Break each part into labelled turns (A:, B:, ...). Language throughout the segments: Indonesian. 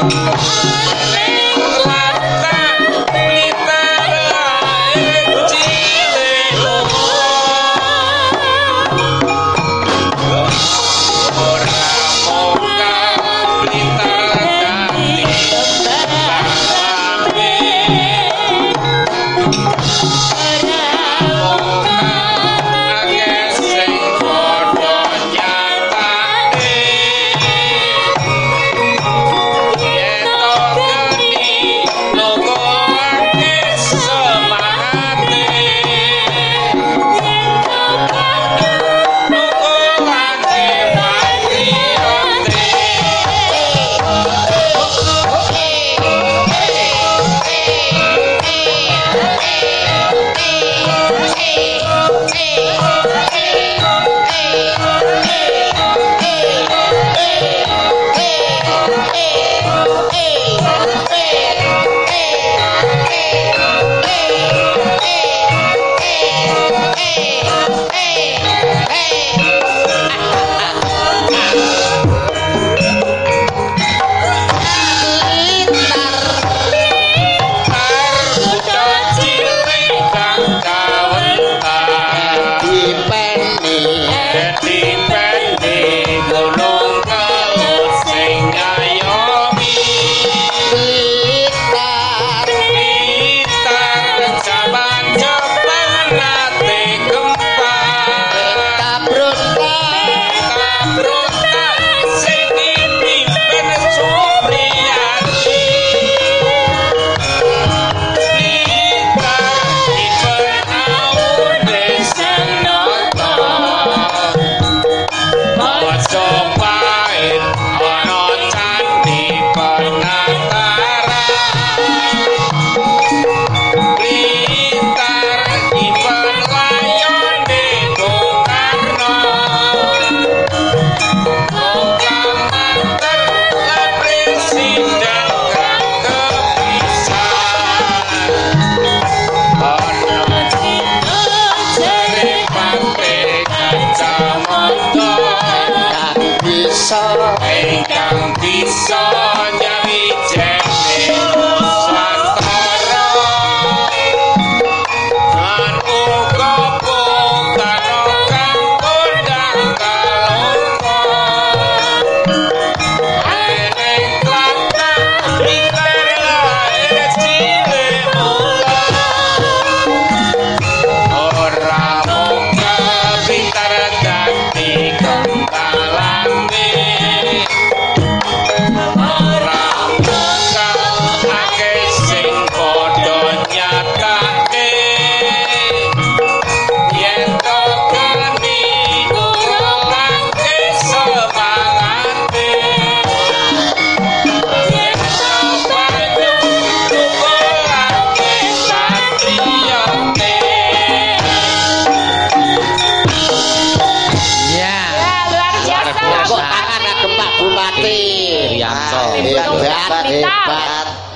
A: Música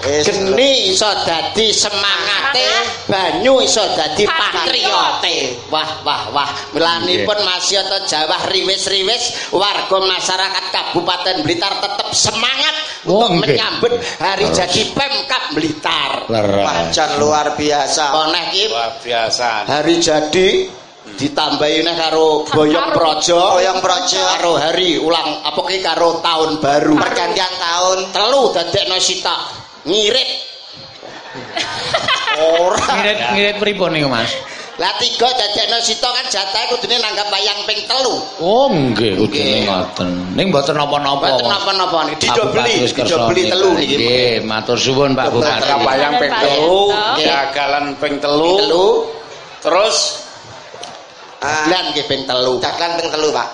B: Wis.
A: geni iso dadi semangate banyu iso dadi patriote wah wah wah melanipun masyarakat Jawa riwis-riwis warga masyarakat Kabupaten Blitar tetap semangat
C: Oh,
A: untuk
C: nggih.
A: menyambut hari jadi Pemkap Blitar.
B: Pancen luar biasa.
A: koneh
D: Luar biasa.
A: hari jadi ditambahi neh karo boyong projo
B: Boyong projo.
A: karo hari ulang apa ki karo tahun baru
B: Pergantian tahun.
A: telu dadekno sitok ngirit
B: Ora.
C: Ngirit ngirit pripun niku Mas?
A: lah tiga dadekno sitok kan jatahe kudune nanggap wayang ping telu
C: Oh nggih kudune ngoten. Ning mboten napa-napa.
A: Mboten
C: Mas.
A: napa-napa niki
C: Pak
A: didobeli,
C: Bupati Kerso
A: didobeli telu niki.
C: Nggih, matur suwun Pak Bupati.
D: Terapayang ping telu,
A: Nggih.
D: jagalan ping telu,
A: Telu,
D: terus
A: Cakelan nggih ping telu.
B: Cakelan ping 3, Pak.